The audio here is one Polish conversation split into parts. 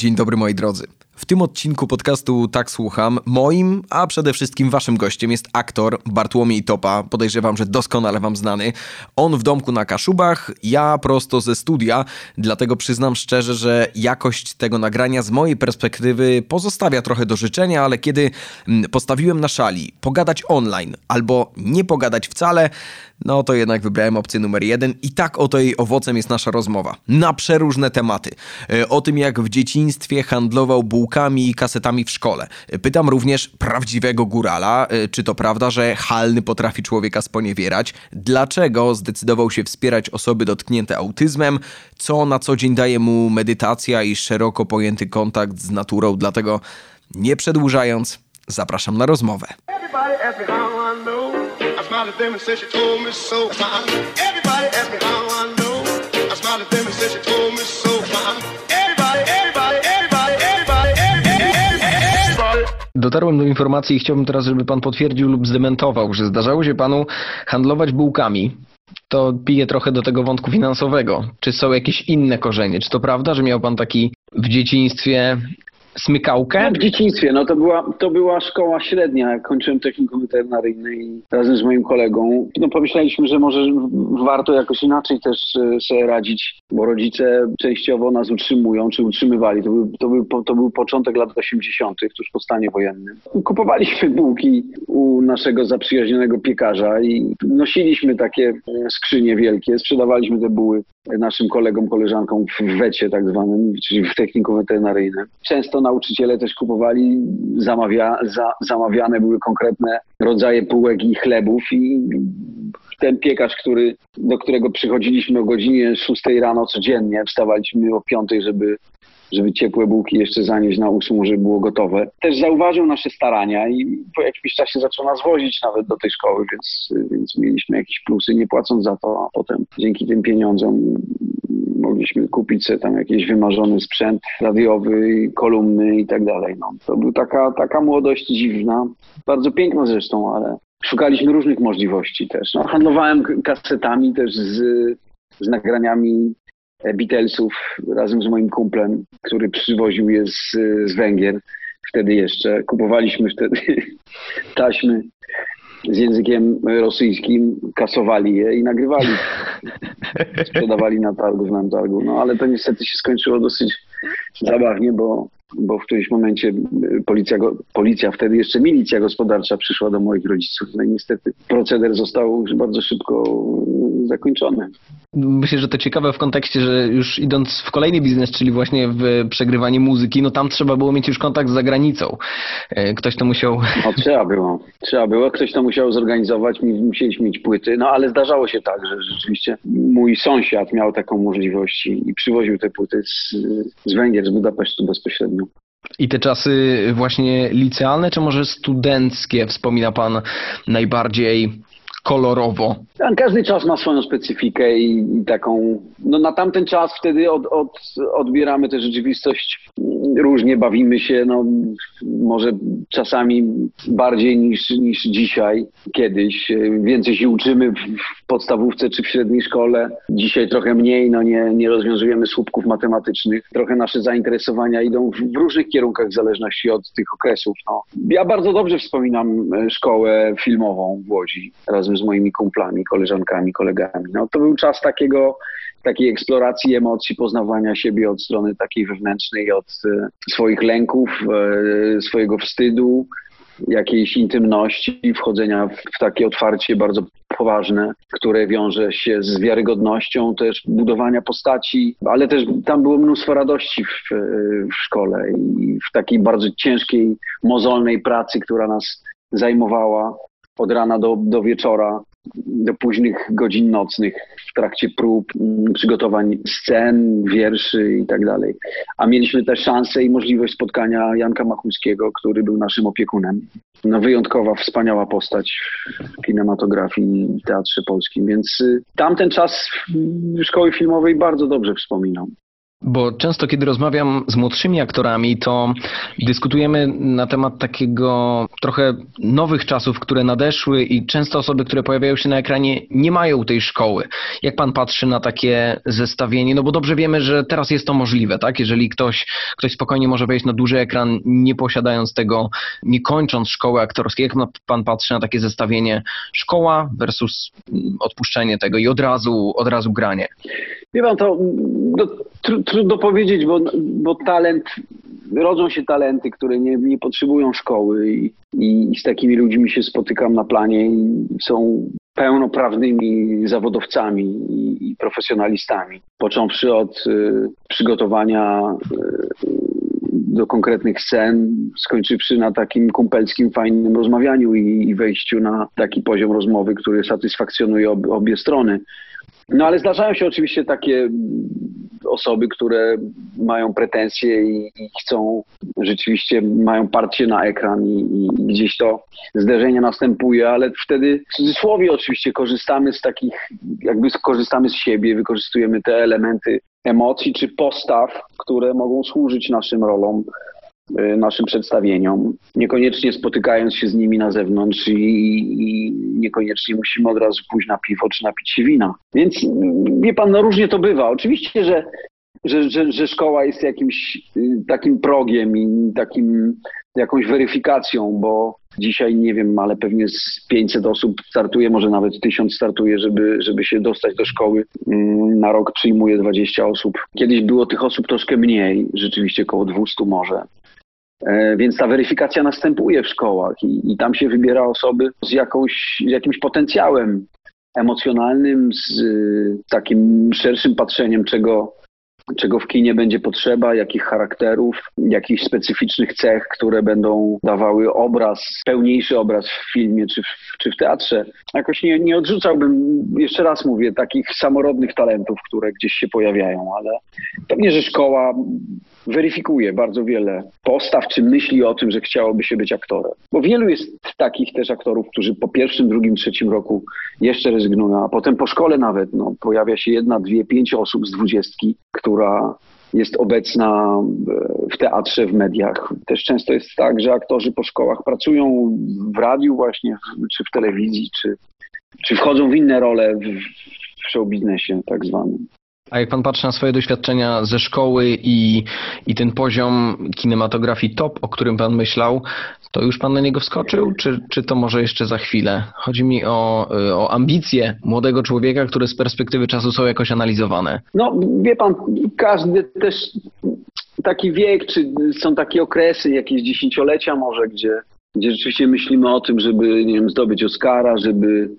Dzień dobry moi drodzy. W tym odcinku podcastu Tak Słucham, moim, a przede wszystkim waszym gościem jest aktor Bartłomiej Topa. Podejrzewam, że doskonale wam znany. On w domku na Kaszubach, ja prosto ze studia, dlatego przyznam szczerze, że jakość tego nagrania z mojej perspektywy pozostawia trochę do życzenia, ale kiedy mm, postawiłem na szali pogadać online albo nie pogadać wcale, no to jednak wybrałem opcję numer jeden i tak oto jej owocem jest nasza rozmowa. Na przeróżne tematy. E, o tym, jak w dzieciństwie handlował bułkami i kasetami w szkole. E, pytam również prawdziwego górala, e, czy to prawda, że halny potrafi człowieka sponiewierać? Dlaczego zdecydował się wspierać osoby dotknięte autyzmem? Co na co dzień daje mu medytacja i szeroko pojęty kontakt z naturą? Dlatego nie przedłużając, zapraszam na rozmowę. Smiled at them and said she told me so. Everybody ask me how I know. I smiled at them and said she told me so. Everybody. Dotarłem do informacji i chciałbym teraz, żeby pan potwierdził lub zdementował, że zdarzało się panu handlować bułkami, to piję trochę do tego wątku finansowego. Czy są jakieś inne korzenie? Czy to prawda, że miał pan taki w dzieciństwie smykałkę? No, w dzieciństwie, no to była, to była szkoła średnia. Kończyłem technikum weterynaryjny i razem z moim kolegą, no pomyśleliśmy, że może warto jakoś inaczej też e, sobie radzić, bo rodzice częściowo nas utrzymują, czy utrzymywali. To był, to był, to był początek lat 80., tuż po stanie wojennym. Kupowaliśmy bułki u naszego zaprzyjaźnionego piekarza i nosiliśmy takie e, skrzynie wielkie, sprzedawaliśmy te buły naszym kolegom, koleżankom w wecie tak zwanym, czyli w technikum weterynaryjnym. Często nauczyciele też kupowali, zamawia, za, zamawiane były konkretne rodzaje półek i chlebów i ten piekarz, który, do którego przychodziliśmy o godzinie 6 rano codziennie, wstawaliśmy o 5, żeby żeby ciepłe bułki jeszcze zanieść na ósmą, żeby było gotowe. Też zauważył nasze starania i po jakimś czasie zaczął nas wozić nawet do tej szkoły, więc, więc mieliśmy jakieś plusy, nie płacąc za to, a potem dzięki tym pieniądzom mogliśmy kupić sobie tam jakiś wymarzony sprzęt radiowy, kolumny i tak dalej. No, to była taka, taka młodość dziwna, bardzo piękna zresztą, ale szukaliśmy różnych możliwości też. No, handlowałem kasetami też z, z nagraniami Beatlesów razem z moim kumplem, który przywoził je z, z Węgier wtedy jeszcze. Kupowaliśmy wtedy taśmy z językiem rosyjskim, kasowali je i nagrywali. Sprzedawali na targu, w targu. No ale to niestety się skończyło dosyć zabawnie, bo bo w którymś momencie y, policja, policja, wtedy jeszcze milicja gospodarcza przyszła do moich rodziców. No i niestety proceder został już bardzo szybko y, zakończony. Myślę, że to ciekawe w kontekście, że już idąc w kolejny biznes, czyli właśnie w przegrywanie muzyki, no tam trzeba było mieć już kontakt z zagranicą. E, ktoś to musiał... No trzeba było. Trzeba było. Ktoś to musiał zorganizować. Musieliśmy mieć płyty. No ale zdarzało się tak, że rzeczywiście mój sąsiad miał taką możliwość i, i przywoził te płyty z, z Węgier, z Budapesztu bezpośrednio. I te czasy właśnie licealne, czy może studenckie wspomina Pan najbardziej kolorowo? Każdy czas ma swoją specyfikę i, taką, no na tamten czas wtedy od, od, odbieramy tę rzeczywistość różnie, bawimy się, no może czasami bardziej niż, niż dzisiaj, kiedyś. Więcej się uczymy w podstawówce czy w średniej szkole. Dzisiaj trochę mniej, no nie, nie rozwiązujemy słupków matematycznych. Trochę nasze zainteresowania idą w, w różnych kierunkach w zależności od tych okresów. No. Ja bardzo dobrze wspominam e, szkołę filmową w Łodzi razem z moimi kumplami, koleżankami, kolegami. No, to był czas takiego takiej eksploracji emocji, poznawania siebie od strony takiej wewnętrznej, od e, swoich lęków, e, swojego wstydu, jakiejś intymności, wchodzenia w takie otwarcie bardzo poważne, które wiąże się z wiarygodnością też budowania postaci, ale też tam było mnóstwo radości w, w szkole i w takiej bardzo ciężkiej, mozolnej pracy, która nas zajmowała od rana do, do wieczora do późnych godzin nocnych w trakcie prób, mm, przygotowań scen, wierszy i tak dalej. A mieliśmy też szansę i możliwość spotkania Janka Machulskiego, który był naszym opiekunem. No, wyjątkowa, wspaniała postać w kinematografii i teatrze polskim, więc y, tamten czas szkoły filmowej bardzo dobrze wspominam. Bo często, kiedy rozmawiam z młodszymi aktorami, to dyskutujemy na temat takiego trochę nowych czasów, które nadeszły i często osoby, które pojawiają się na ekranie, nie mają tej szkoły. Jak pan patrzy na takie zestawienie? No bo dobrze wiemy, że teraz jest to możliwe, tak? Jeżeli ktoś, ktoś spokojnie może wejść na duży ekran, nie posiadając tego, nie kończąc szkoły aktorskiej. Jak pan patrzy na takie zestawienie szkoła versus odpuszczenie tego i od razu, od razu granie? Wie pan, to no, tr trudno powiedzieć, bo, bo talent, rodzą się talenty, które nie, nie potrzebują szkoły i, i z takimi ludźmi się spotykam na planie i są pełnoprawnymi zawodowcami i, i profesjonalistami. Począwszy od y, przygotowania y, do konkretnych scen, skończywszy na takim kumpelskim, fajnym rozmawianiu i, i wejściu na taki poziom rozmowy, który satysfakcjonuje ob, obie strony. No ale zdarzają się oczywiście takie osoby, które mają pretensje i, i chcą, rzeczywiście mają parcie na ekran i, i, gdzieś to zderzenie następuje, ale wtedy w cudzysłowie oczywiście korzystamy z takich, jakby korzystamy z siebie, wykorzystujemy te elementy emocji czy postaw, które mogą służyć naszym rolom naszym przedstawieniom, niekoniecznie spotykając się z nimi na zewnątrz i, i, niekoniecznie musimy od razu pójść na piwo czy napić się wina. Więc wie pan, no różnie to bywa. Oczywiście, że, że, że, że szkoła jest jakimś y, takim progiem i takim jakąś weryfikacją, bo dzisiaj nie wiem, ale pewnie z 500 osób startuje, może nawet 1000 startuje, żeby, żeby się dostać do szkoły. Mm, na rok przyjmuje 20 osób. Kiedyś było tych osób troszkę mniej, rzeczywiście około 200 może. E, więc ta weryfikacja następuje w szkołach i, i tam się wybiera osoby z, jakąś, z jakimś potencjałem emocjonalnym, z takim szerszym patrzeniem, czego, czego w kinie będzie potrzeba, jakich charakterów, jakichś specyficznych cech, które będą dawały obraz, pełniejszy obraz w filmie czy w, czy w teatrze. Jakoś nie, nie odrzucałbym, jeszcze raz mówię, takich samorodnych talentów, które gdzieś się pojawiają, ale pewnie, że szkoła weryfikuje bardzo wiele postaw czy myśli o tym, że chciałoby się być aktorem. Bo wielu jest takich też aktorów, którzy po pierwszym, drugim, trzecim roku jeszcze rezygnują, a potem po szkole nawet no, pojawia się jedna, dwie, pięć osób z dwudziestki, która jest obecna w teatrze, w mediach. Też często jest tak, że aktorzy po szkołach pracują w radiu właśnie, czy w telewizji, czy, czy wchodzą w inne role w, w show biznesie tak zwanym. A jak pan patrzy na swoje doświadczenia ze szkoły i, i ten poziom kinematografii top, o którym pan myślał, to już pan na niego wskoczył, czy, czy to może jeszcze za chwilę? Chodzi mi o, o ambicje młodego człowieka, które z perspektywy czasu są jakoś analizowane. No, wie pan, każdy też taki wiek, czy są takie okresy, jakieś dziesięciolecia może, gdzie, gdzie rzeczywiście myślimy o tym, żeby, nie wiem, zdobyć Oscara, żeby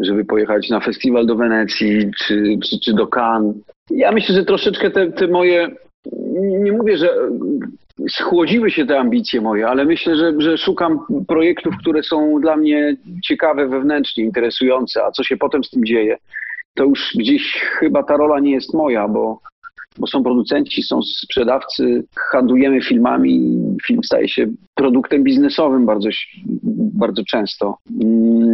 żeby pojechać na festiwal do Wenecji czy, czy, czy do Cannes. Ja myślę, że troszeczkę te, te moje, nie mówię, że schłodziły się te ambicje moje, ale myślę, że, że szukam projektów, które są dla mnie ciekawe wewnętrznie, interesujące, a co się potem z tym dzieje, to już gdzieś chyba ta rola nie jest moja, bo, bo są producenci, są sprzedawcy, handlujemy filmami, film staje się produktem biznesowym bardzo, bardzo często.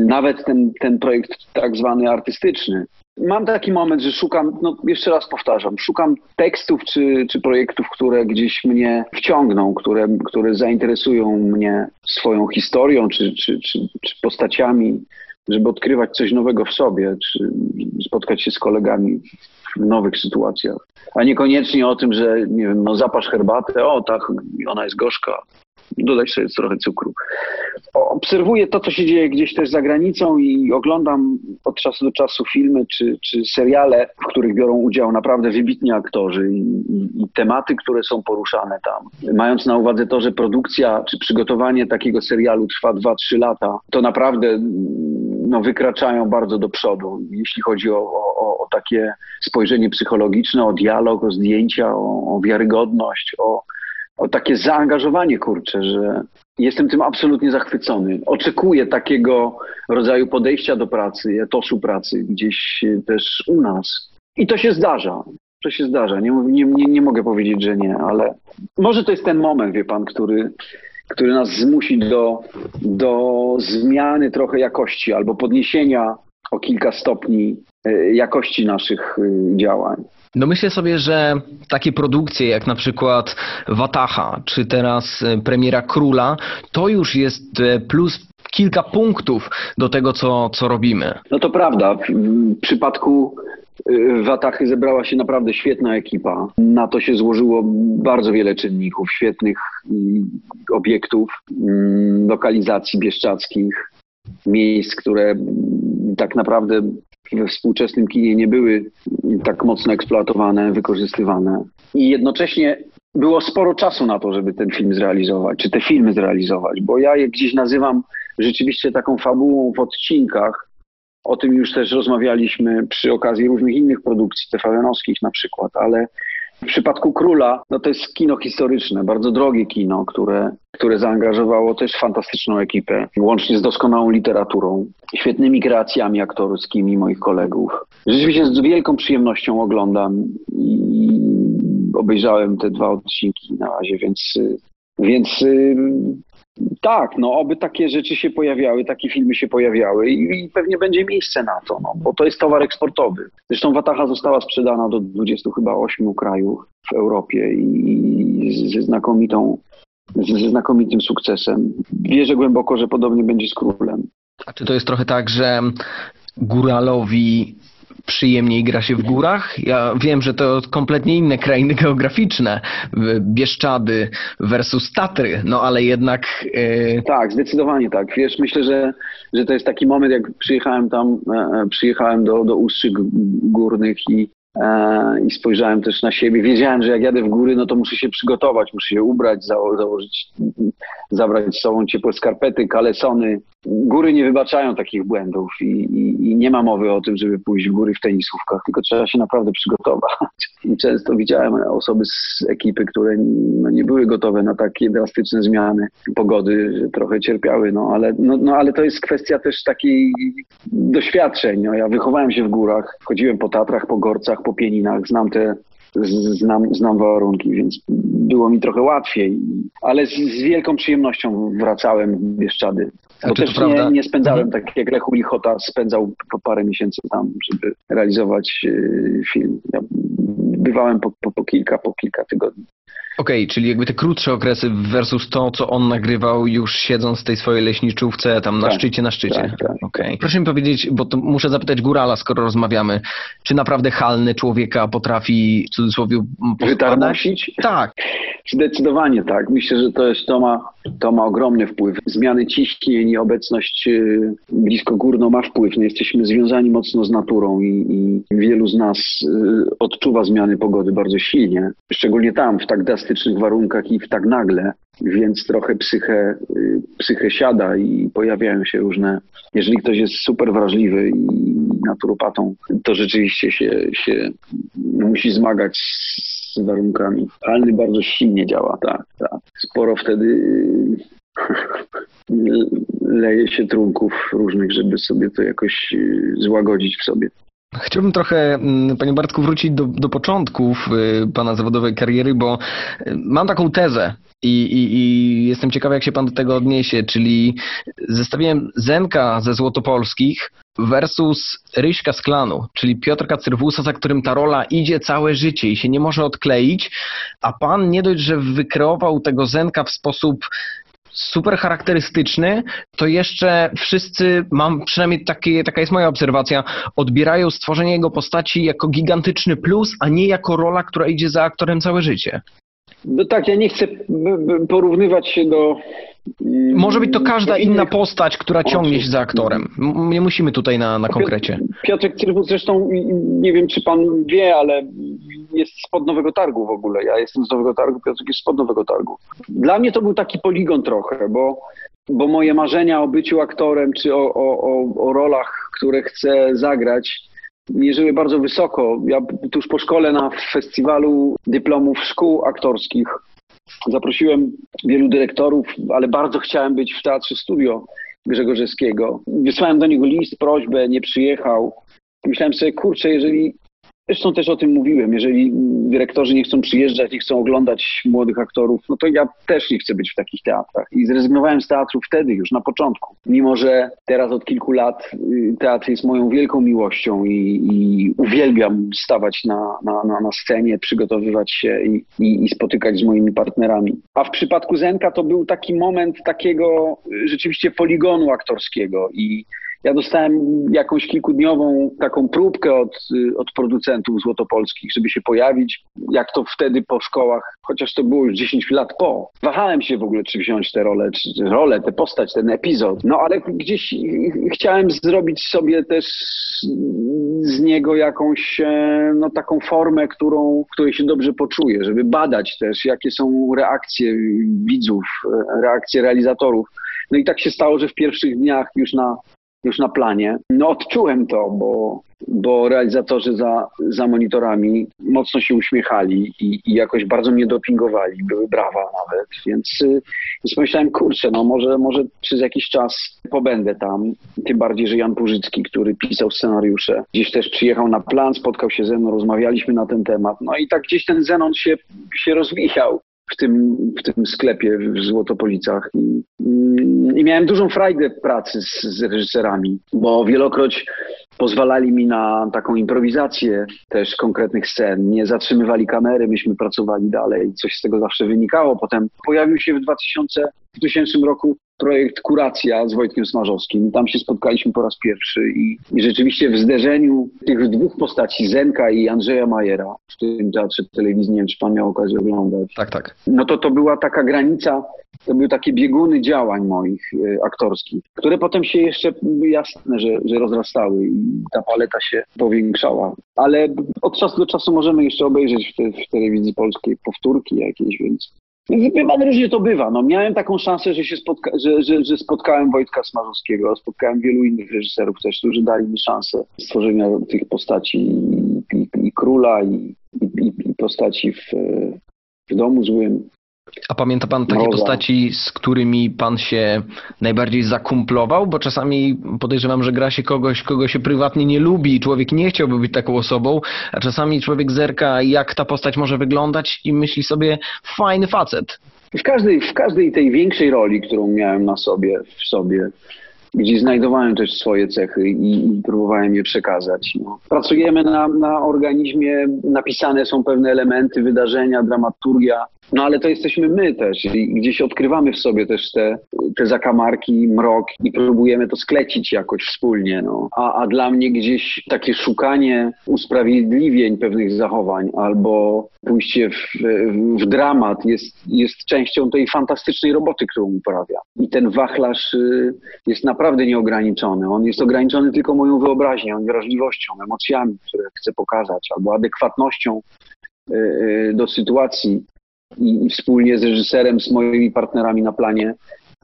Nawet ten, ten projekt tak zwany artystyczny. Mam taki moment, że szukam, no jeszcze raz powtarzam, szukam tekstów czy, czy projektów, które gdzieś mnie wciągną, które, które zainteresują mnie swoją historią czy, czy, czy, czy postaciami, żeby odkrywać coś nowego w sobie, czy spotkać się z kolegami nowych sytuacjach. A niekoniecznie o tym, że nie wiem, no zapasz herbatę, o tak, ona jest gorzka, dodać sobie trochę cukru. Obserwuję to, co się dzieje gdzieś też za granicą i oglądam od czasu do czasu filmy czy, czy seriale, w których biorą udział naprawdę wybitni aktorzy i, i, i tematy, które są poruszane tam. Mając na uwadze to, że produkcja czy przygotowanie takiego serialu trwa 2-3 lata, to naprawdę no, wykraczają bardzo do przodu, jeśli chodzi o, o, o takie spojrzenie psychologiczne, o dialog, o zdjęcia, o, o wiarygodność, o, o takie zaangażowanie, kurczę, że jestem tym absolutnie zachwycony. Oczekuję takiego rodzaju podejścia do pracy, etosu pracy gdzieś też u nas. I to się zdarza. To się zdarza. Nie, nie, nie, nie mogę powiedzieć, że nie, ale może to jest ten moment, wie pan, który, który nas zmusi do, do zmiany trochę jakości albo podniesienia o kilka stopni jakości naszych e, działań. No myślę sobie, że takie produkcje jak na przykład Wataha, czy teraz e, premiera Króla, to już jest e, plus kilka punktów do tego, co, co robimy. No to prawda. W przypadku y, Watachy zebrała się naprawdę świetna ekipa. Na to się złożyło bardzo wiele czynników, świetnych mm, obiektów, mm, lokalizacji bieszczadzkich, miejsc, które tak naprawdę we współczesnym kinie nie były tak mocno eksploatowane, wykorzystywane. I jednocześnie było sporo czasu na to, żeby ten film zrealizować, czy te filmy zrealizować, bo ja je gdzieś nazywam rzeczywiście taką fabułą w odcinkach. O tym już też rozmawialiśmy przy okazji różnych innych produkcji TVN-owskich na przykład, ale w przypadku Króla, no to jest kino historyczne, bardzo drogie kino, które, które zaangażowało też fantastyczną ekipę, łącznie z doskonałą literaturą, świetnymi kreacjami aktorskimi moich kolegów. Rzeczywiście z wielką przyjemnością oglądam i obejrzałem te dwa odcinki na razie, więc, więc tak, no oby takie rzeczy się pojawiały, takie filmy się pojawiały i, i, pewnie będzie miejsce na to, no, bo to jest towar eksportowy. Zresztą Wataha została sprzedana do 20 chyba 8 krajów w Europie i ze znakomitą, ze znakomitym sukcesem. Wierzę głęboko, że podobnie będzie z Królem. A czy to jest trochę tak, że góralowi przyjemniej gra się w górach. Ja wiem, że to kompletnie inne krainy geograficzne, Bieszczady versus Tatry, no ale jednak... Yy... Tak, zdecydowanie tak. Wiesz, myślę, że, że to jest taki moment, jak przyjechałem tam, e, e przyjechałem do, do Ustrzyk Górnych i i spojrzałem też na siebie. Wiedziałem, że jak jadę w góry, no to muszę się przygotować, muszę się ubrać, zało założyć, zabrać z sobą ciepłe skarpety, kalesony. Góry nie wybaczają takich błędów i, i, i, nie ma mowy o tym, żeby pójść w góry w tenisówkach, tylko trzeba się naprawdę przygotować. I często widziałem osoby z ekipy, które no, nie były gotowe na takie drastyczne zmiany pogody, że trochę cierpiały, no ale, no, no, ale to jest kwestia też takiej doświadczeń. No, ja wychowałem się w górach, chodziłem po Tatrach, po Gorcach, po Pieninach, znam te znam, znam warunki, więc było mi trochę łatwiej, ale z, z wielką przyjemnością wracałem w Bieszczady. Bo też nie, nie, spędzałem mhm. tak jak Lechu Lichota spędzał po parę miesięcy tam, żeby realizować y, film. Ja bywałem po, po, po kilka, po kilka tygodni. Okej, okay, czyli jakby te krótsze okresy versus to, co on nagrywał już siedząc w tej swojej leśniczówce tam na tak, szczycie, na szczycie. Tak, tak, okay. Proszę mi powiedzieć, bo to muszę zapytać Górala, skoro rozmawiamy, czy naprawdę halny człowieka potrafi w cudzysłowie Wytarmosić? Tak. Zdecydowanie tak. Myślę, że to, jest, to, ma, to ma ogromny wpływ. Zmiany ciśnień i obecność y, blisko górno ma wpływ. No, jesteśmy związani mocno z naturą i, i wielu z nas y, odczuwa zmiany pogody bardzo silnie. Szczególnie tam, w tak drastycznych warunkach i w tak nagle, więc trochę psychę, y, psychę siada i pojawiają się różne. Jeżeli ktoś jest super wrażliwy i naturopatą, to rzeczywiście się, się musi zmagać z warunkami. Alny bardzo silnie działa, tak. Sporo wtedy y, leje się trunków różnych, żeby sobie to jakoś y, złagodzić w sobie. Chciałbym trochę, mm, panie Bartku, wrócić do, do początków y, pana zawodowej kariery, bo y, mam taką tezę i, i, i, jestem ciekawy, jak się pan do tego odniesie, czyli zestawiłem Zenka ze Złotopolskich versus Ryśka z klanu, czyli Piotrka Cyrwusa, za którym ta rola idzie całe życie i się nie może odkleić, a pan nie dość, że wykreował tego Zenka w sposób super charakterystyczny, to jeszcze wszyscy, mam przynajmniej taka jest moja obserwacja, odbierają stworzenie jego postaci jako gigantyczny plus, a nie jako rola, która idzie za aktorem całe życie. No tak, ja nie chcę porównywać się do. Mm, Może być to każda inna postać, która ciągnie się za aktorem. Nie musimy tutaj na, na konkrecie. Piotrek Cyrwus zresztą, nie wiem czy pan wie, ale jest spod Nowego Targu w ogóle. Ja jestem z Nowego Targu, Piotrek jest spod Nowego Targu. Dla mnie to był taki poligon trochę, bo, bo moje marzenia o byciu aktorem czy o, o, o, o rolach, które chcę zagrać, mierzyły bardzo wysoko. Ja tuż po szkole na festiwalu dyplomów szkół aktorskich zaprosiłem wielu dyrektorów, ale bardzo chciałem być w Teatrze Studio Grzegorzewskiego. Wysłałem do niego list, prośbę, nie przyjechał. Myślałem sobie, kurczę, jeżeli Zresztą też o tym mówiłem. Jeżeli dyrektorzy nie chcą przyjeżdżać, nie chcą oglądać młodych aktorów, no to ja też nie chcę być w takich teatrach. I zrezygnowałem z teatru wtedy, już na początku. Mimo, że teraz od kilku lat y, teatr jest moją wielką miłością i, i uwielbiam stawać na, na, na, na, scenie, przygotowywać się i, i, i spotykać z moimi partnerami. A w przypadku Zenka to był taki moment takiego y, rzeczywiście poligonu aktorskiego i ja dostałem jakąś kilkudniową taką próbkę od, y, od producentów złotopolskich, żeby się pojawić, jak to wtedy po szkołach, chociaż to było już 10 lat po. Wahałem się w ogóle, czy wziąć tę rolę, czy rolę, tę postać, ten epizod. No ale gdzieś chciałem zrobić sobie też z niego jakąś e, no, taką formę, którą, której się dobrze poczuję, żeby badać też, jakie są reakcje widzów, e, reakcje realizatorów. No i tak się stało, że w pierwszych dniach już na już na planie. No odczułem to, bo, bo realizatorzy za, za monitorami mocno się uśmiechali i, i jakoś bardzo mnie dopingowali, były brawa nawet, więc, y, więc pomyślałem, kurczę, no może, może przez jakiś czas pobędę tam, tym bardziej, że Jan Purzycki, który pisał scenariusze, gdzieś też przyjechał na plan, spotkał się ze mną, rozmawialiśmy na ten temat, no i tak gdzieś ten Zenon się, się rozwijał w tym, w tym sklepie w Złotopolicach. I, I, miałem dużą frajdę pracy z, z reżyserami, bo wielokroć pozwalali mi na taką improwizację też konkretnych scen. Nie zatrzymywali kamery, myśmy pracowali dalej. Coś z tego zawsze wynikało. Potem pojawił się w 2000, 2000 roku projekt Kuracja z Wojtkiem Smarzowskim. Tam się spotkaliśmy po raz pierwszy i, i rzeczywiście w zderzeniu tych dwóch postaci, Zenka i Andrzeja Majera, w tym teatrze telewizyjnym, nie wiem, czy pan miał okazję oglądać. Tak, tak. No to to była taka granica, to były takie bieguny działań moich y, aktorskich, które potem się jeszcze jasne, że, że rozrastały ta paleta się powiększała. Ale od czasu do czasu możemy jeszcze obejrzeć w, te, w telewizji polskiej powtórki jakieś, więc Wie pan, różnie to bywa. No, miałem taką szansę, że się spotka że, że, że spotkałem Wojtka Smarzowskiego, spotkałem wielu innych reżyserów też, którzy dali mi szansę stworzenia tych postaci i, i, i króla, i, i, i postaci w, w domu złym. A pamięta pan takie postaci, z którymi pan się najbardziej zakumplował? Bo czasami podejrzewam, że gra się kogoś, kogo się prywatnie nie lubi i człowiek nie chciałby być taką osobą, a czasami człowiek zerka, jak ta postać może wyglądać i myśli sobie, fajny facet. W każdej, w każdej tej większej roli, którą miałem na sobie, w sobie, gdzie znajdowałem też swoje cechy i, i próbowałem je przekazać. No. Pracujemy na, na organizmie, napisane są pewne elementy, wydarzenia, dramaturgia, no ale to jesteśmy my też i gdzieś odkrywamy w sobie też te, te zakamarki, mrok i próbujemy to sklecić jakoś wspólnie. No. A, a dla mnie gdzieś takie szukanie usprawiedliwień pewnych zachowań albo pójście w, w, dramat jest, jest częścią tej fantastycznej roboty, którą uprawia. I ten wachlarz y, jest naprawdę nieograniczony. On jest ograniczony tylko moją wyobraźnią, wrażliwością, emocjami, które chcę pokazać, albo adekwatnością y, y, do sytuacji i, wspólnie z reżyserem, z moimi partnerami na planie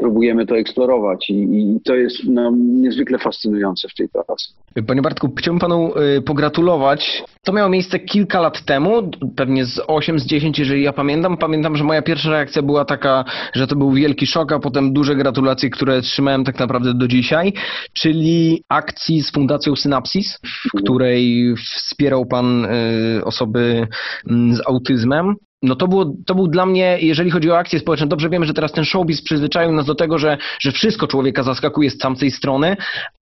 próbujemy to eksplorować i, i to jest no, niezwykle fascynujące w tej pracy. Panie Bartku, chciałbym panu y, pogratulować. To miało miejsce kilka lat temu, pewnie z 8, z 10, jeżeli ja pamiętam. Pamiętam, że moja pierwsza reakcja była taka, że to był wielki szok, a potem duże gratulacje, które trzymałem tak naprawdę do dzisiaj, czyli akcji z Fundacją Synapsis, w której wspierał pan y, osoby z autyzmem no to, było, to był dla mnie, jeżeli chodzi o akcje społeczne, dobrze wiemy, że teraz ten showbiz przyzwyczaił nas do tego, że, że wszystko człowieka zaskakuje z tamtej strony,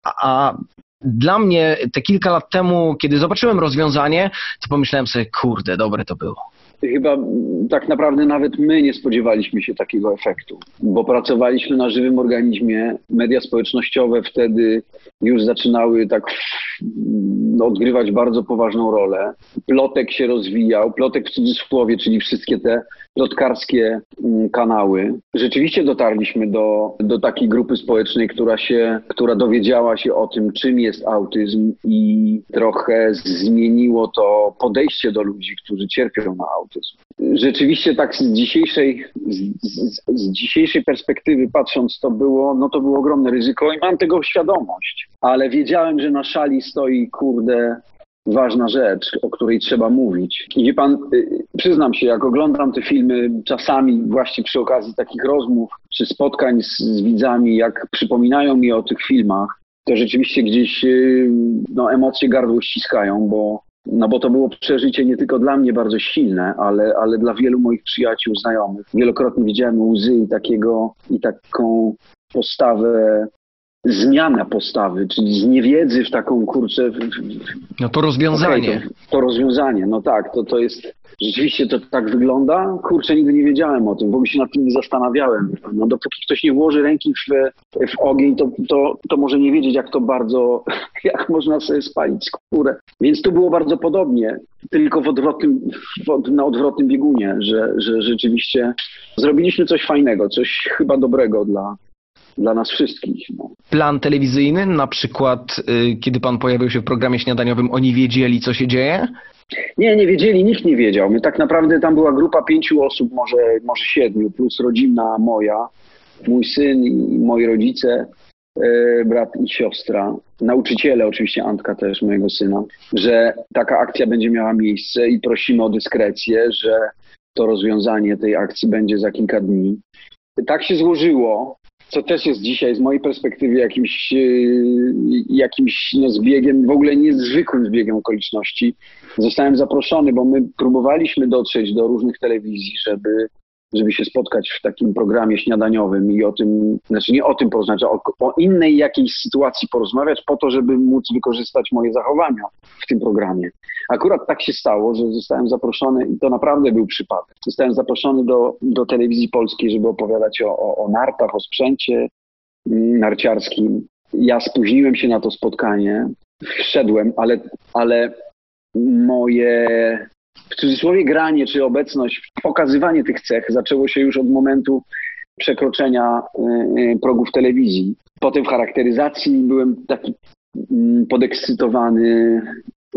a, a dla mnie te kilka lat temu, kiedy zobaczyłem rozwiązanie, to pomyślałem sobie, kurde, dobre to było. Chyba tak naprawdę nawet my nie spodziewaliśmy się takiego efektu, bo pracowaliśmy na żywym organizmie. Media społecznościowe wtedy już zaczynały tak odgrywać bardzo poważną rolę. Plotek się rozwijał, plotek w cudzysłowie, czyli wszystkie te plotkarskie mm, kanały. Rzeczywiście dotarliśmy do, do takiej grupy społecznej, która się, która dowiedziała się o tym, czym jest autyzm i trochę zmieniło to podejście do ludzi, którzy cierpią na autyzm. Rzeczywiście tak z dzisiejszej, z, z, z dzisiejszej perspektywy patrząc, to było, no to było ogromne ryzyko i mam tego świadomość, ale wiedziałem, że na szali stoi, kurde, ważna rzecz, o której trzeba mówić. I wie pan, y, przyznam się, jak oglądam te filmy czasami właśnie przy okazji takich rozmów czy spotkań z, z widzami, jak przypominają mi o tych filmach, to rzeczywiście gdzieś y, no, emocje gardło ściskają, bo no bo to było przeżycie nie tylko dla mnie bardzo silne, ale, ale dla wielu moich przyjaciół, znajomych. Wielokrotnie widziałem łzy i takiego, i taką postawę zmiana postawy, czyli z niewiedzy w taką kurczę. W, no to rozwiązanie. Okay, to, to, rozwiązanie, no tak, to, to jest. Rzeczywiście to tak wygląda? Kurczę, nigdy nie wiedziałem o tym, w ogóle się nad tym nie zastanawiałem. No dopóki ktoś nie włoży ręki w, w ogień, to, to, to może nie wiedzieć, jak to bardzo, jak można sobie spalić skórę. Więc tu było bardzo podobnie, tylko w odwrotnym, w, na odwrotnym biegunie, że, że rzeczywiście zrobiliśmy coś fajnego, coś chyba dobrego dla, dla nas wszystkich. No. Plan telewizyjny, na przykład y, kiedy pan pojawił się w programie śniadaniowym, oni wiedzieli, co się dzieje? Nie, nie wiedzieli, nikt nie wiedział. My tak naprawdę tam była grupa pięciu osób, może, może siedmiu, plus rodzina moja, mój syn i moi rodzice, y, brat i siostra, nauczyciele, oczywiście Antka też, mojego syna, że taka akcja będzie miała miejsce i prosimy o dyskrecję, że to rozwiązanie tej akcji będzie za kilka dni. Tak się złożyło, co też jest dzisiaj z mojej perspektywy jakimś, e, jakimś no, zbiegiem, w ogóle niezwykłym zbiegiem okoliczności. Zostałem zaproszony, bo my próbowaliśmy dotrzeć do różnych telewizji, żeby żeby się spotkać w takim programie śniadaniowym i o tym, znaczy nie o tym porozmawiać, o, o innej jakiejś sytuacji porozmawiać po to, żeby móc wykorzystać moje zachowania w tym programie. Akurat tak się stało, że zostałem zaproszony i to naprawdę był przypadek. Zostałem zaproszony do, do telewizji polskiej, żeby opowiadać o, o, o nartach, o sprzęcie mm, narciarskim. Ja spóźniłem się na to spotkanie, wszedłem, ale, ale moje w cudzysłowie granie czy obecność, pokazywanie tych cech zaczęło się już od momentu przekroczenia y, y, progów telewizji. Potem w charakteryzacji byłem taki mm, podekscytowany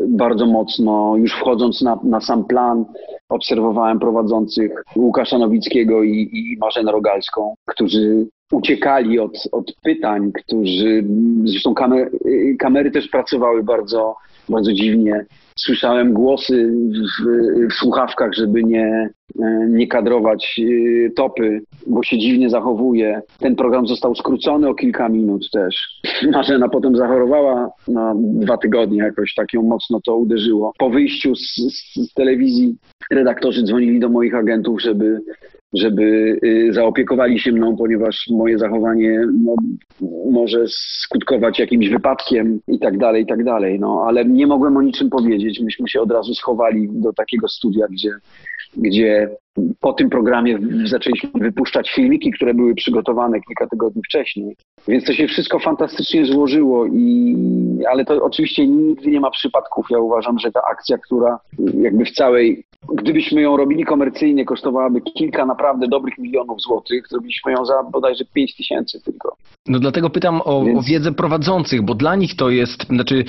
bardzo mocno. Już wchodząc na, na sam plan, obserwowałem prowadzących Łukasza Nowickiego i, i Marzenę Rogalską, którzy uciekali od, od pytań, którzy, zresztą kamer, y, kamery też pracowały bardzo, bardzo dziwnie słyszałem głosy w, w słuchawkach, żeby nie, e, nie kadrować e, topy, bo się dziwnie zachowuje. Ten program został skrócony o kilka minut też. Marzena potem zachorowała na dwa tygodnie, jakoś tak ją mocno to uderzyło. Po wyjściu z, z, z telewizji redaktorzy dzwonili do moich agentów, żeby żeby y, zaopiekowali się mną, ponieważ moje zachowanie no, może skutkować jakimś wypadkiem i tak dalej, i tak dalej. No, ale nie mogłem o niczym powiedzieć. Myśmy się od razu schowali do takiego studia, gdzie, gdzie po tym programie zaczęliśmy wypuszczać filmiki, które były przygotowane kilka tygodni wcześniej. Więc to się wszystko fantastycznie złożyło i ale to oczywiście nigdy nie ma przypadków. Ja uważam, że ta akcja, która jakby w całej Gdybyśmy ją robili komercyjnie, kosztowałaby kilka naprawdę dobrych milionów złotych. Zrobiliśmy ją za bodajże 5 tysięcy tylko. No dlatego pytam o, Więc... o, wiedzę prowadzących, bo dla nich to jest, znaczy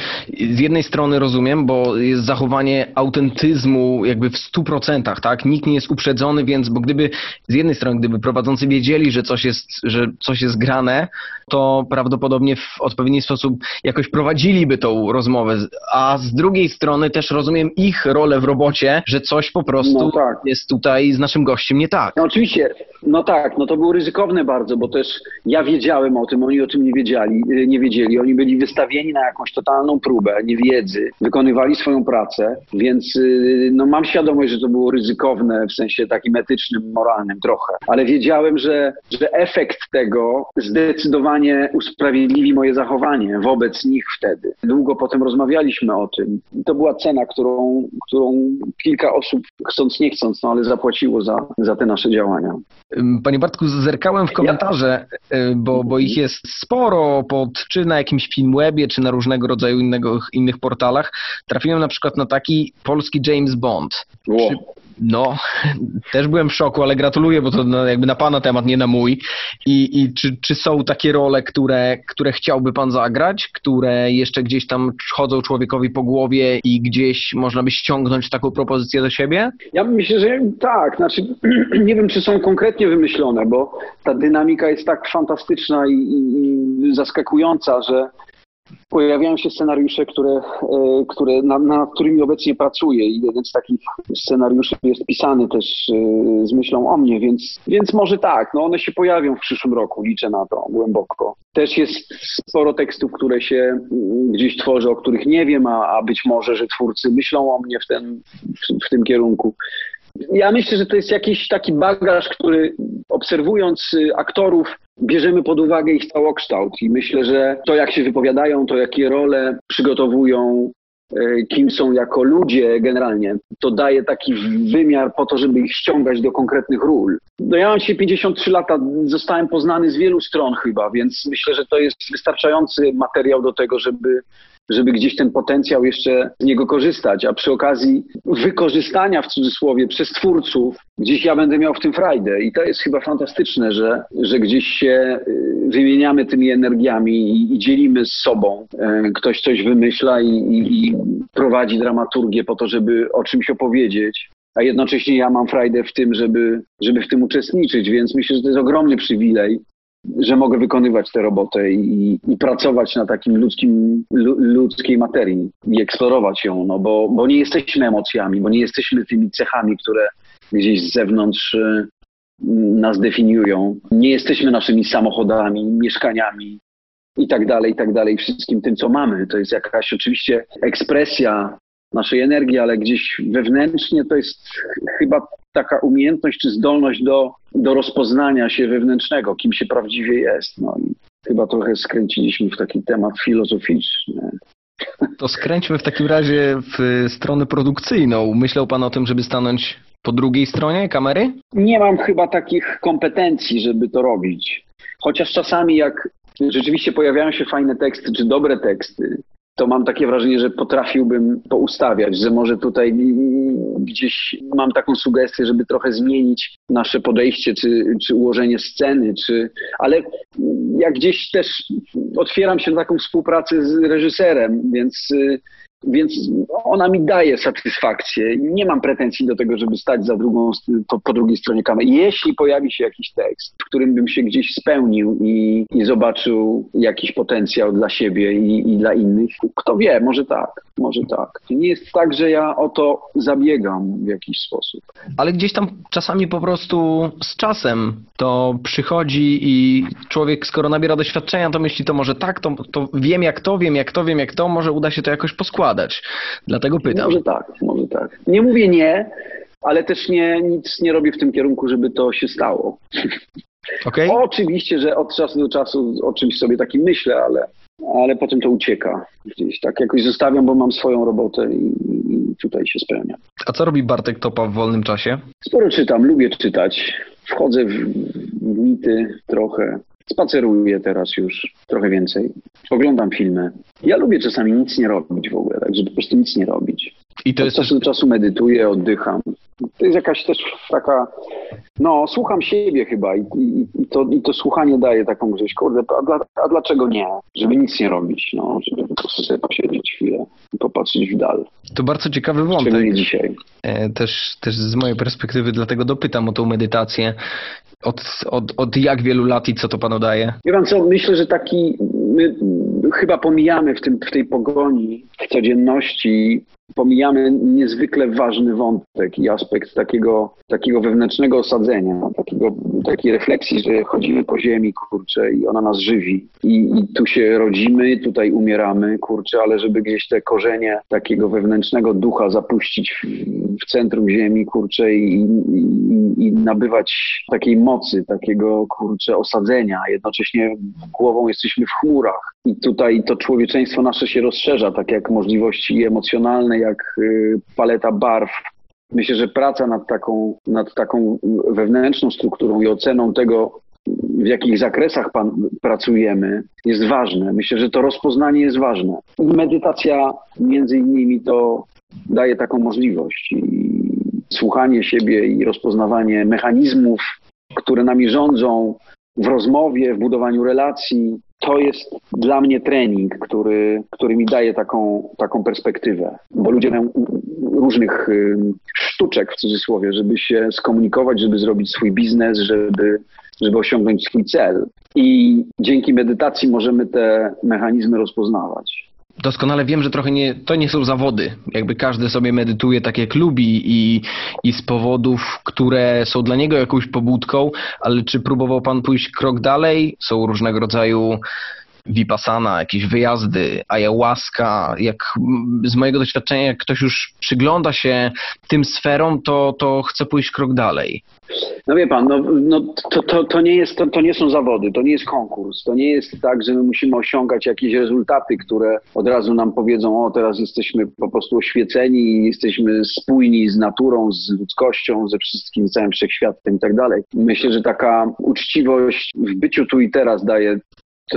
z jednej strony rozumiem, bo jest zachowanie autentyzmu jakby w 100%, tak? Nikt nie jest uprzedzony, więc, bo gdyby z jednej strony, gdyby prowadzący wiedzieli, że coś jest, że coś jest grane, to prawdopodobnie w odpowiedni sposób jakoś prowadziliby tą rozmowę, a z drugiej strony też rozumiem ich rolę w robocie, że coś po prostu no tak. jest tutaj z naszym gościem nie tak. No oczywiście, no tak, no to było ryzykowne bardzo, bo też ja wiedziałem o tym, oni o tym nie wiedzieli, y, nie wiedzieli. Oni byli wystawieni na jakąś totalną próbę niewiedzy, wykonywali swoją pracę, więc y, no mam świadomość, że to było ryzykowne w sensie takim etycznym, moralnym trochę, ale wiedziałem, że, że efekt tego zdecydowanie usprawiedliwi moje zachowanie wobec nich wtedy. Długo potem rozmawialiśmy o tym. To była cena, którą, którą kilka osób, chcąc nie chcąc, no ale zapłaciło za, za te nasze działania. Panie Bartku, zerkałem w komentarze, y, bo, bo ich jest sporo, pod, czy na jakimś Filmwebie, czy na różnego rodzaju innego, innych portalach. Trafiłem na przykład na taki polski James Bond. Wow. Czy, no, też byłem w szoku, ale gratuluję, bo to no, jakby na pana temat, nie na mój. I, i czy, czy są takie role, które, które chciałby pan zagrać, które jeszcze gdzieś tam chodzą człowiekowi po głowie i gdzieś można by ściągnąć taką propozycję do siebie? Ja myślę, że tak. Znaczy, nie wiem, czy są konkretnie wymyślone, bo ta dynamika jest tak fantastyczna i, i, i zaskakująca, że pojawiają się scenariusze, które, e, które, nad, nad którymi obecnie pracuję i jeden z takich scenariuszy jest pisany też e, z myślą o mnie, więc, więc może tak, no one się pojawią w przyszłym roku, liczę na to głęboko. Też jest sporo tekstów, które się mm, gdzieś tworzę, o których nie wiem, a, a być może, że twórcy myślą o mnie w, ten, w, w tym kierunku. Ja myślę, że to jest jakiś taki bagaż, który obserwując y, aktorów, bierzemy pod uwagę ich całokształt i myślę, że to jak się wypowiadają, to jakie role przygotowują, y, kim są jako ludzie generalnie, to daje taki wymiar po to, żeby ich ściągać do konkretnych ról. No ja mam dzisiaj 53 lata, zostałem poznany z wielu stron chyba, więc myślę, że to jest wystarczający materiał do tego, żeby żeby gdzieś ten potencjał jeszcze z niego korzystać, a przy okazji wykorzystania w cudzysłowie przez twórców, gdzieś ja będę miał w tym frajdę i to jest chyba fantastyczne, że, że gdzieś się y, wymieniamy tymi energiami i, i dzielimy z sobą. Y, ktoś coś wymyśla i, i, i prowadzi dramaturgię po to, żeby o czymś opowiedzieć a jednocześnie ja mam frajdę w tym, żeby, żeby w tym uczestniczyć, więc myślę, że to jest ogromny przywilej że mogę wykonywać tę robotę i, i pracować na takim ludzkim, ludzkiej materii i eksplorować ją, no bo, bo nie jesteśmy emocjami, bo nie jesteśmy tymi cechami, które gdzieś z zewnątrz y, nas definiują. Nie jesteśmy naszymi samochodami, mieszkaniami i tak dalej, i tak dalej, wszystkim tym, co mamy. To jest jakaś oczywiście ekspresja naszej energii, ale gdzieś wewnętrznie to jest chyba taka umiejętność czy zdolność do, do rozpoznania się wewnętrznego, kim się prawdziwie jest. No i chyba trochę skręciliśmy w taki temat filozoficzny. To skręćmy w takim razie w stronę produkcyjną. Myślał Pan o tym, żeby stanąć po drugiej stronie kamery? Nie mam chyba takich kompetencji, żeby to robić. Chociaż czasami jak rzeczywiście pojawiają się fajne teksty czy dobre teksty, to mam takie wrażenie, że potrafiłbym to ustawiać, że może tutaj gdzieś mam taką sugestię, żeby trochę zmienić nasze podejście, czy, czy ułożenie sceny, czy, ale jak gdzieś też otwieram się na taką współpracę z reżyserem, więc więc ona mi daje satysfakcję. Nie mam pretensji do tego, żeby stać za drugą, po, po drugiej stronie kamery. Jeśli pojawi się jakiś tekst, w którym bym się gdzieś spełnił i, i zobaczył jakiś potencjał dla siebie i, i dla innych, kto wie, może tak, może tak. Nie jest tak, że ja o to zabiegam w jakiś sposób. Ale gdzieś tam czasami po prostu z czasem to przychodzi i człowiek, skoro nabiera doświadczenia, to myśli, to może tak, to, to wiem jak to, wiem jak to, wiem jak to, może uda się to jakoś poskładać składać. Dlatego pytam. Może tak, może tak. Nie mówię nie, ale też nie, nic nie robię w tym kierunku, żeby to się stało. Okay. Oczywiście, że od czasu do czasu o czymś sobie takim myślę, ale, ale potem to ucieka. Gdzieś tak jakoś zostawiam, bo mam swoją robotę i, i tutaj się spełnia. A co robi Bartek Topa w wolnym czasie? Sporo czytam, lubię czytać. Wchodzę w, w mity trochę. Spaceruję teraz już trochę więcej. Oglądam filmy. Ja lubię czasami nic nie robić w ogóle, tak, żeby po prostu nic nie robić. I to Od jest czasu do czasu medytuję, oddycham. To jest jakaś też taka, no, słucham siebie chyba i, i, i, to, i to słuchanie daje taką gdzieś, kurde, a, dla, a dlaczego nie? Żeby nic nie robić, no, żeby po prostu sobie posiedzieć chwilę i popatrzeć w dal. To bardzo ciekawy wątek. Szczególnie dzisiaj. E, też, też z mojej perspektywy, dlatego dopytam o tą medytację. Od, od, od jak wielu lat i co to panu daje? Co, myślę, że taki my chyba pomijamy w, tym, w tej pogoni, w codzienności pomijamy niezwykle ważny wątek i aspekt takiego, takiego wewnętrznego osadzenia, takiego, takiej refleksji, że chodzimy po ziemi, kurczę, i ona nas żywi. I, I, tu się rodzimy, tutaj umieramy, kurczę, ale żeby gdzieś te korzenie takiego wewnętrznego ducha zapuścić w, w centrum ziemi, kurczę, i, i, i, nabywać takiej mocy, takiego, kurczę, osadzenia. Jednocześnie głową jesteśmy w chmurach. I tutaj to człowieczeństwo nasze się rozszerza, tak jak możliwości emocjonalne, jak y, paleta barw. Myślę, że praca nad taką, nad taką wewnętrzną strukturą i oceną tego, w jakich zakresach pan, pracujemy, jest ważne. Myślę, że to rozpoznanie jest ważne. Medytacja między innymi to daje taką możliwość. I słuchanie siebie i rozpoznawanie mechanizmów, które nami rządzą w rozmowie, w budowaniu relacji, to jest dla mnie trening, który, który mi daje taką, taką perspektywę, bo ludzie mają różnych sztuczek w cudzysłowie, żeby się skomunikować, żeby zrobić swój biznes, żeby, żeby osiągnąć swój cel. i dzięki medytacji możemy te mechanizmy rozpoznawać. Doskonale wiem, że trochę nie, to nie są zawody. Jakby każdy sobie medytuje tak jak lubi i, i z powodów, które są dla niego jakąś pobudką, ale czy próbował pan pójść krok dalej? Są różnego rodzaju vipassana, jakieś wyjazdy, ayahuasca. Jak z mojego doświadczenia, jak ktoś już przygląda się tym sferom, to, to chce pójść krok dalej. No wie pan, no, no to, to, to, nie jest, to, to nie są zawody, to nie jest konkurs. To nie jest tak, że my musimy osiągać jakieś rezultaty, które od razu nam powiedzą, o teraz jesteśmy po prostu oświeceni, jesteśmy spójni z naturą, z ludzkością, ze wszystkim, całym wszechświatem i tak dalej. Myślę, że taka uczciwość w byciu tu i teraz daje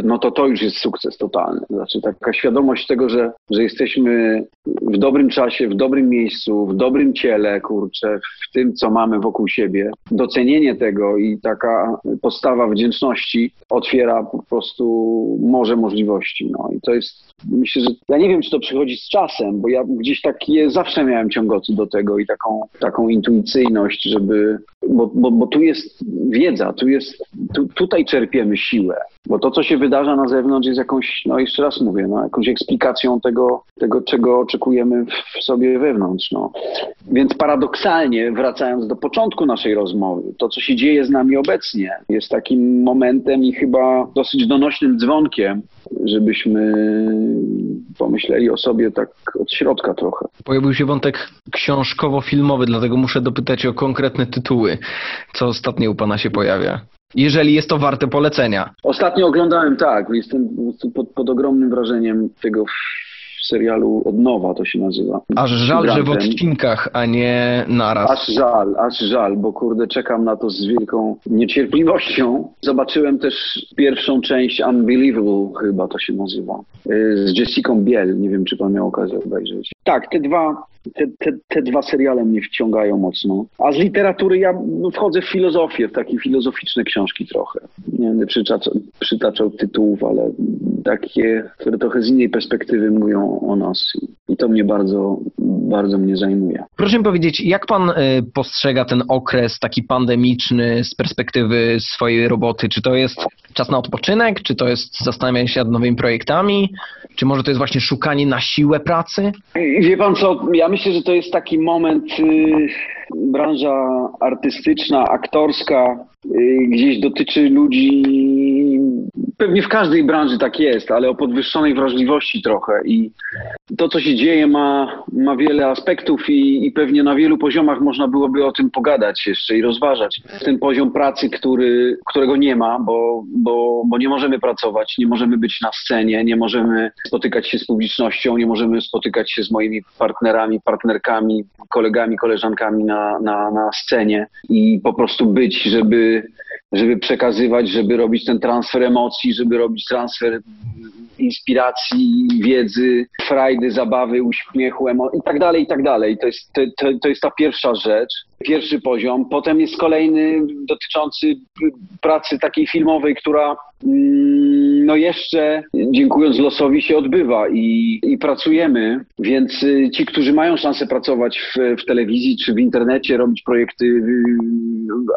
no to to już jest sukces totalny. Znaczy taka świadomość tego, że, że jesteśmy w dobrym czasie, w dobrym miejscu, w dobrym ciele, kurczę, w tym, co mamy wokół siebie. Docenienie tego i taka postawa wdzięczności otwiera po prostu morze możliwości. No i to jest, myślę, że ja nie wiem, czy to przychodzi z czasem, bo ja gdzieś takie zawsze miałem ciągoty do tego i taką, taką intuicyjność, żeby, bo, bo, bo tu jest wiedza, tu jest, tu, tutaj czerpiemy siłę, bo to, co się wydarza na zewnątrz jest jakąś, no jeszcze raz mówię, no, jakąś eksplikacją tego, tego, czego oczekujemy w sobie wewnątrz. No. Więc paradoksalnie, wracając do początku naszej rozmowy, to, co się dzieje z nami obecnie, jest takim momentem i chyba dosyć donośnym dzwonkiem, żebyśmy pomyśleli o sobie tak od środka trochę. Pojawił się wątek książkowo-filmowy, dlatego muszę dopytać o konkretne tytuły. Co ostatnio u Pana się pojawia? Jeżeli jest to warte polecenia. Ostatnio oglądałem, tak, jestem pod, pod ogromnym wrażeniem tego serialu Od Nowa to się nazywa. Aż żal, że w odcinkach, a nie naraz. Aż żal, aż żal, bo kurde czekam na to z wielką niecierpliwością. Zobaczyłem też pierwszą część Unbelievable chyba to się nazywa. Y, z Jessica Biel, nie wiem czy pan miał okazję obejrzeć. Tak, te dwa te, te, te, dwa seriale mnie wciągają mocno. A z literatury ja wchodzę w filozofię, w takie filozoficzne książki trochę. Nie będę przytaczał, przytaczał tytułów, ale takie, które trochę z innej perspektywy mówią o nas. I to mnie bardzo, bardzo mnie zajmuje. Proszę mi powiedzieć, jak pan y, postrzega ten okres taki pandemiczny z perspektywy swojej roboty? Czy to jest czas na odpoczynek? Czy to jest zastanawianie się nad nowymi projektami? Czy może to jest właśnie szukanie na siłę pracy? Wie pan co, ja myślę, że to jest taki moment, y, branża artystyczna, aktorska, y, gdzieś dotyczy ludzi, pewnie w każdej branży tak jest, ale o podwyższonej wrażliwości trochę i to, co się dzieje ma, ma wiele aspektów i, i pewnie na wielu poziomach można byłoby o tym pogadać jeszcze i rozważać. Ten poziom pracy, który, którego nie ma, bo, bo, bo nie możemy pracować, nie możemy być na scenie, nie możemy spotykać się z publicznością, nie możemy spotykać się z moimi partnerami, partnerkami, kolegami, koleżankami na, na, na scenie i po prostu być, żeby, żeby przekazywać, żeby robić ten transfer emocji, żeby robić transfer inspiracji, wiedzy, frajdy, zabawy, uśmiechu, emo- i tak dalej, i tak dalej. To jest, to, to, to jest ta pierwsza rzecz, pierwszy poziom. Potem jest kolejny dotyczący pracy takiej filmowej, która mm, no jeszcze, dziękując losowi, się odbywa i, i pracujemy, więc y, ci, którzy mają szansę pracować w, w telewizji czy w internecie, robić projekty y,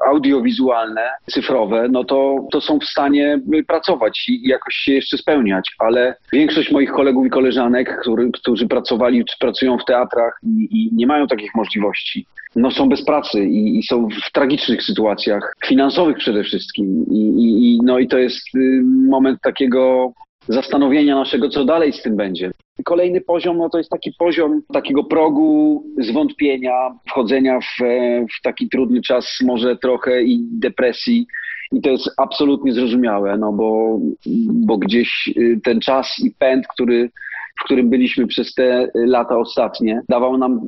audiowizualne, cyfrowe, no to, to są w stanie pracować i jakoś się jeszcze spełniać, ale większość moich kolegów i koleżanek, który, którzy pracowali czy pracują w teatrach i, i nie mają takich możliwości, no są bez pracy i, i, są w tragicznych sytuacjach, finansowych przede wszystkim. I, i, no i to jest y, moment takiego zastanowienia naszego, co dalej z tym będzie. Kolejny poziom, no to jest taki poziom takiego progu zwątpienia, wchodzenia w, w taki trudny czas, może trochę i depresji. I to jest absolutnie zrozumiałe, no bo, bo gdzieś y, ten czas i pęd, który w którym byliśmy przez te lata ostatnie, dawał nam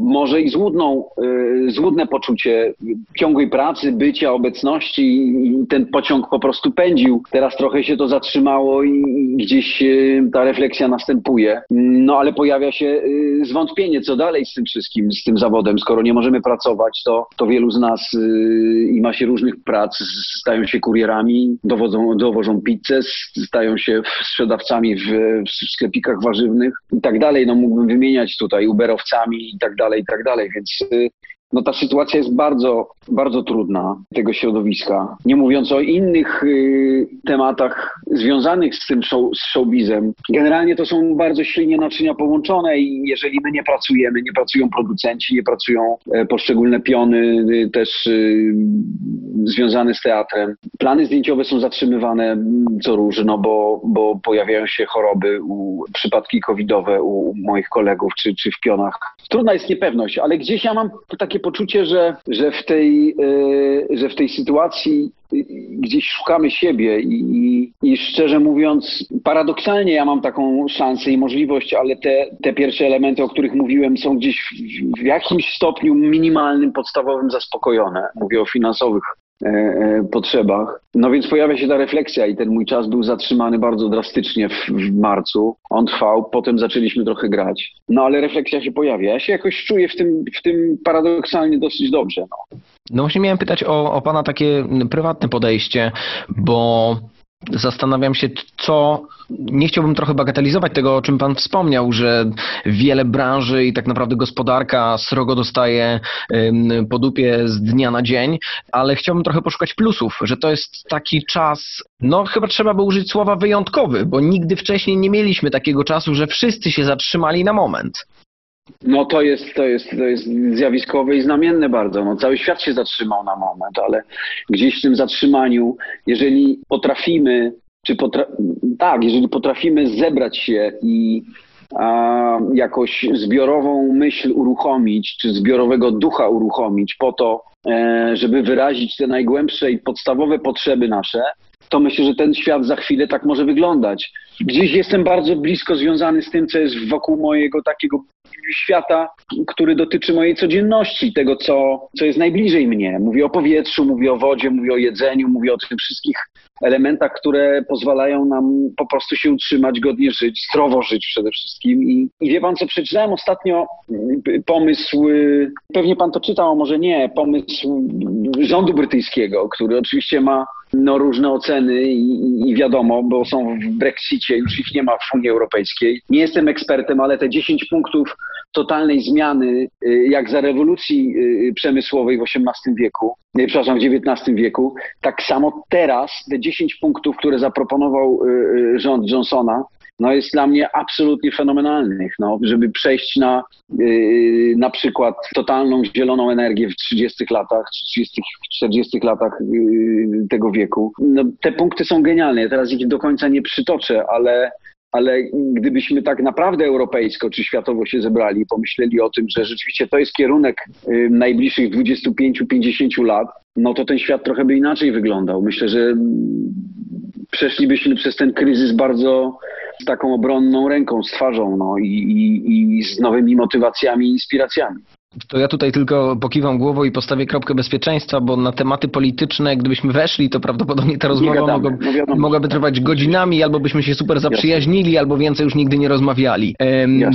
może i złudną, y, złudne poczucie ciągłej pracy, bycia, obecności i ten pociąg po prostu pędził. Teraz trochę się to zatrzymało i gdzieś y, ta refleksja następuje. No ale pojawia się y, zwątpienie, co dalej z tym wszystkim, z tym zawodem. Skoro nie możemy pracować, to, to wielu z nas i ma się różnych prac, stają się kurierami, dowodzą, dowożą pizzę, stają się sprzedawcami w, w sklepikach warzywnych i tak dalej. No mógłbym wymieniać tutaj uberowcami i tak dalej, i tak dalej, więc y, no ta sytuacja jest bardzo, bardzo trudna tego środowiska. Nie mówiąc o innych y, tematach związanych z tym show, z showbizem. Generalnie to są bardzo silnie naczynia połączone i jeżeli my nie pracujemy, nie pracują producenci, nie pracują e, poszczególne piony y, też y, związane z teatrem. Plany zdjęciowe są zatrzymywane mm, co róż, no bo, bo pojawiają się choroby, u, przypadki covidowe u moich kolegów czy, czy w pionach. Trudna jest niepewność, ale gdzieś ja mam takie poczucie, że, że, w, tej, e, że w tej sytuacji gdzieś szukamy siebie i, i, szczerze mówiąc, paradoksalnie ja mam taką szansę i możliwość, ale te, te pierwsze elementy, o których mówiłem, są gdzieś w, w jakimś stopniu minimalnym, podstawowym zaspokojone. Mówię o finansowych e, e, potrzebach. No więc pojawia się ta refleksja i ten mój czas był zatrzymany bardzo drastycznie w, w, marcu. On trwał, potem zaczęliśmy trochę grać. No ale refleksja się pojawia. Ja się jakoś czuję w tym, w tym paradoksalnie dosyć dobrze. No. No właśnie miałem pytać o, o Pana takie prywatne podejście, bo zastanawiam się, co. Nie chciałbym trochę bagatelizować tego, o czym Pan wspomniał, że wiele branży i tak naprawdę gospodarka srogo dostaje po dupie z dnia na dzień, ale chciałbym trochę poszukać plusów, że to jest taki czas, no chyba trzeba by użyć słowa wyjątkowy, bo nigdy wcześniej nie mieliśmy takiego czasu, że wszyscy się zatrzymali na moment. No to jest, to jest, to jest zjawiskowe i znamienne bardzo. No, cały świat się zatrzymał na moment, ale gdzieś w tym zatrzymaniu, jeżeli potrafimy, czy potra tak, jeżeli potrafimy zebrać się i a, jakoś zbiorową myśl uruchomić, czy zbiorowego ducha uruchomić po to, e, żeby wyrazić te najgłębsze i podstawowe potrzeby nasze, to myślę, że ten świat za chwilę tak może wyglądać. Gdzieś jestem bardzo blisko związany z tym, co jest wokół mojego takiego świata, który dotyczy mojej codzienności, tego, co, co jest najbliżej mnie. Mówię o powietrzu, mówię o wodzie, mówię o jedzeniu, mówię o tych wszystkich elementach, które pozwalają nam po prostu się utrzymać, godnie żyć, zdrowo żyć przede wszystkim. I, i wie pan, co przeczytałem ostatnio? Pomysł, pewnie pan to czytał, może nie, pomysł rządu brytyjskiego, który oczywiście ma no, różne oceny i, i wiadomo, bo są w Brexicie, już ich nie ma w Unii Europejskiej. Nie jestem ekspertem, ale te 10 punktów totalnej zmiany, y, jak za rewolucji y, przemysłowej w XVIII wieku, przepraszam, w XIX wieku, tak samo teraz te 10 punktów, które zaproponował y, rząd Johnsona, no jest dla mnie absolutnie fenomenalnych, no, żeby przejść na yy, na przykład totalną zieloną energię w 30 latach, 30, 40 latach yy, tego wieku. No, te punkty są genialne, ja teraz ich do końca nie przytoczę, ale ale gdybyśmy tak naprawdę europejsko czy światowo się zebrali i pomyśleli o tym, że rzeczywiście to jest kierunek najbliższych 25-50 lat, no to ten świat trochę by inaczej wyglądał. Myślę, że przeszlibyśmy przez ten kryzys bardzo z taką obronną ręką, z twarzą no, i, i, i z nowymi motywacjami i inspiracjami. To ja tutaj tylko pokiwam głową i postawię kropkę bezpieczeństwa, bo na tematy polityczne, gdybyśmy weszli, to prawdopodobnie ta rozmowa mogła, mogłaby trwać godzinami, albo byśmy się super zaprzyjaźnili, Jasne. albo więcej już nigdy nie rozmawiali.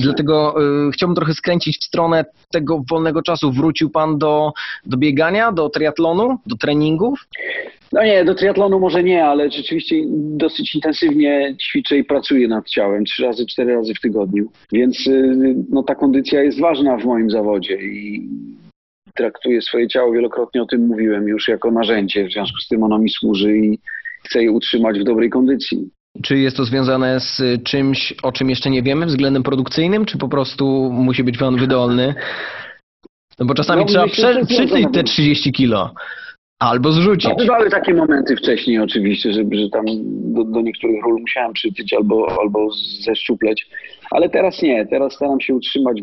Dlatego e, chciałbym trochę skręcić w stronę tego wolnego czasu. Wrócił Pan do, do biegania, do triatlonu, do treningów? No nie, do triatlonu może nie, ale rzeczywiście dosyć intensywnie ćwiczę i pracuję nad ciałem trzy razy, cztery razy w tygodniu. Więc y, no, ta kondycja jest ważna w moim zawodzie i traktuję swoje ciało, wielokrotnie o tym mówiłem już, jako narzędzie. W związku z tym ono mi służy i chcę je utrzymać w dobrej kondycji. Czy jest to związane z czymś, o czym jeszcze nie wiemy, względem produkcyjnym, czy po prostu musi być pan wydolny? No bo czasami no, trzeba prze, przytyć te 30 kilo. Albo zrzucić. No, bywały takie momenty wcześniej oczywiście, że, że tam do, do, niektórych ról musiałem przytyć albo, albo zeszczupleć, ale teraz nie. Teraz staram się utrzymać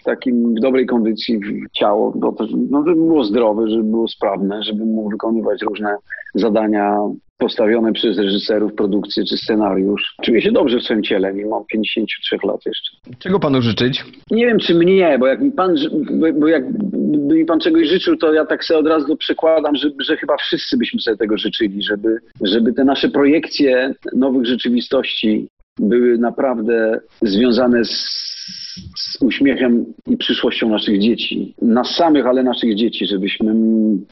w takim w dobrej kondycji ciało, bo to, no, żeby było zdrowe, żeby było sprawne, żeby mógł wykonywać różne zadania postawione przez reżyserów produkcję czy scenariusz. Czuję się dobrze w swoim ciele, mimo 53 lat jeszcze. Czego panu życzyć? Nie wiem, czy mnie, bo jak mi pan, bo jak by mi pan czegoś życzył, to ja tak sobie od razu przekładam, że, że chyba wszyscy byśmy sobie tego życzyli, żeby, żeby te nasze projekcje nowych rzeczywistości były naprawdę związane z z uśmiechem i przyszłością naszych dzieci. Nas samych, ale naszych dzieci, żebyśmy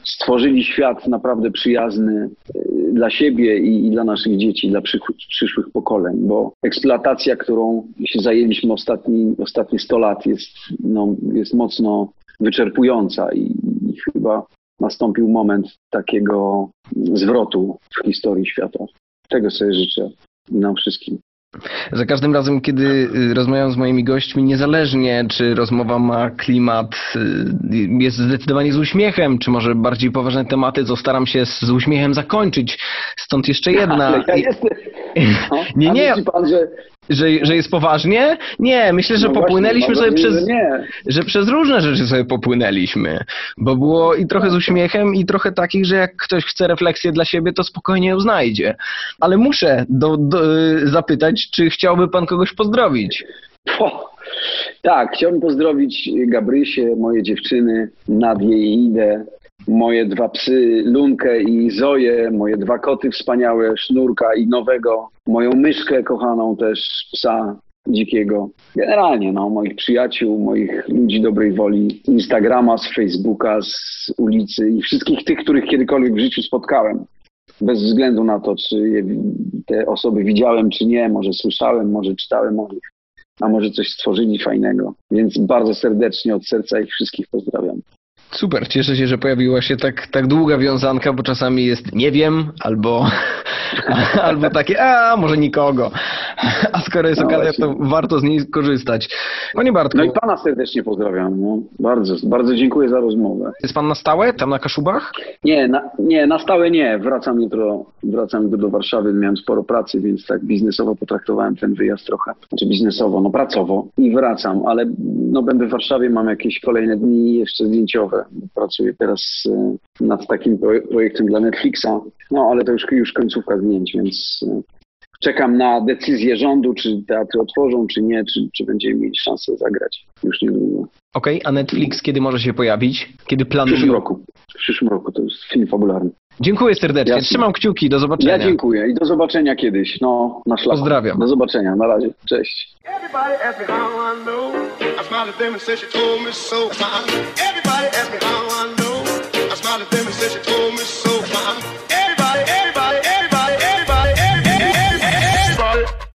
stworzyli świat naprawdę przyjazny y, dla siebie i, i dla naszych dzieci, dla przyszłych, przyszłych pokoleń, bo eksploatacja, którą się zajęliśmy ostatni, ostatnie 100 lat jest, no, jest mocno wyczerpująca i chyba nastąpił moment takiego zwrotu w historii świata. Tego sobie życzę nam wszystkim. Za każdym razem, kiedy y, rozmawiam z moimi gośćmi, niezależnie czy rozmowa ma klimat, y, jest zdecydowanie z uśmiechem, czy może bardziej poważne tematy, to staram się z uśmiechem zakończyć. Stąd jeszcze jedna. Ja jestem... No, nie, nie. Pan, że że, że jest poważnie? Nie, myślę, że no popłynęliśmy właśnie, sobie przez, że, że, przez różne rzeczy sobie popłynęliśmy, bo było i trochę z uśmiechem i trochę takich, że jak ktoś chce refleksję dla siebie, to spokojnie ją znajdzie. Ale muszę do, do, zapytać, czy chciałby pan kogoś pozdrowić? O, tak, chciałbym pozdrowić Gabrysię, moje dziewczyny, Nadię i Idę, moje dwa psy, Lunkę i Zoję, moje dwa koty wspaniałe, Sznurka i Nowego, moją myszkę kochaną też, psa dzikiego. Generalnie, no, moich przyjaciół, moich ludzi dobrej woli, z Instagrama, z Facebooka, z ulicy i wszystkich tych, których kiedykolwiek w życiu spotkałem. Bez względu na to, czy je, te osoby widziałem, czy nie, może słyszałem, może czytałem o nich, a może coś stworzyli fajnego. Więc bardzo serdecznie od serca ich wszystkich pozdrawiam. Super, cieszę się, że pojawiła się tak, tak długa wiązanka, bo czasami jest nie wiem, albo, albo takie, a może nikogo. A skoro jest no okazja, to warto z niej korzystać. Panie Bartku. No i pana serdecznie pozdrawiam. No, bardzo, bardzo dziękuję za rozmowę. Jest pan na stałe, tam na Kaszubach? Nie, na, nie, na stałe nie. Wracam jutro, wracam jutro do Warszawy. Miałem sporo pracy, więc tak biznesowo potraktowałem ten wyjazd trochę. Znaczy biznesowo, no pracowo i wracam, ale no będę w Warszawie, mam jakieś kolejne dni jeszcze zdjęciowe Pracuję teraz e, nad takim projektem dla Netflixa, no ale to już, już końcówka zdjęć, więc e, czekam na decyzję rządu, czy teatry otworzą, czy nie, czy, czy będziemy mieli szansę zagrać już niedługo. Okej, okay, a Netflix kiedy może się pojawić? Kiedy planują? W przyszłym roku. W przyszłym roku to jest film fabularny. Dziękuję serdecznie. Jasne. Trzymam kciuki. Do zobaczenia. Ja dziękuję i do zobaczenia kiedyś. No, na szlaku. Pozdrawiam. Do zobaczenia. Na razie. Cześć. Everybody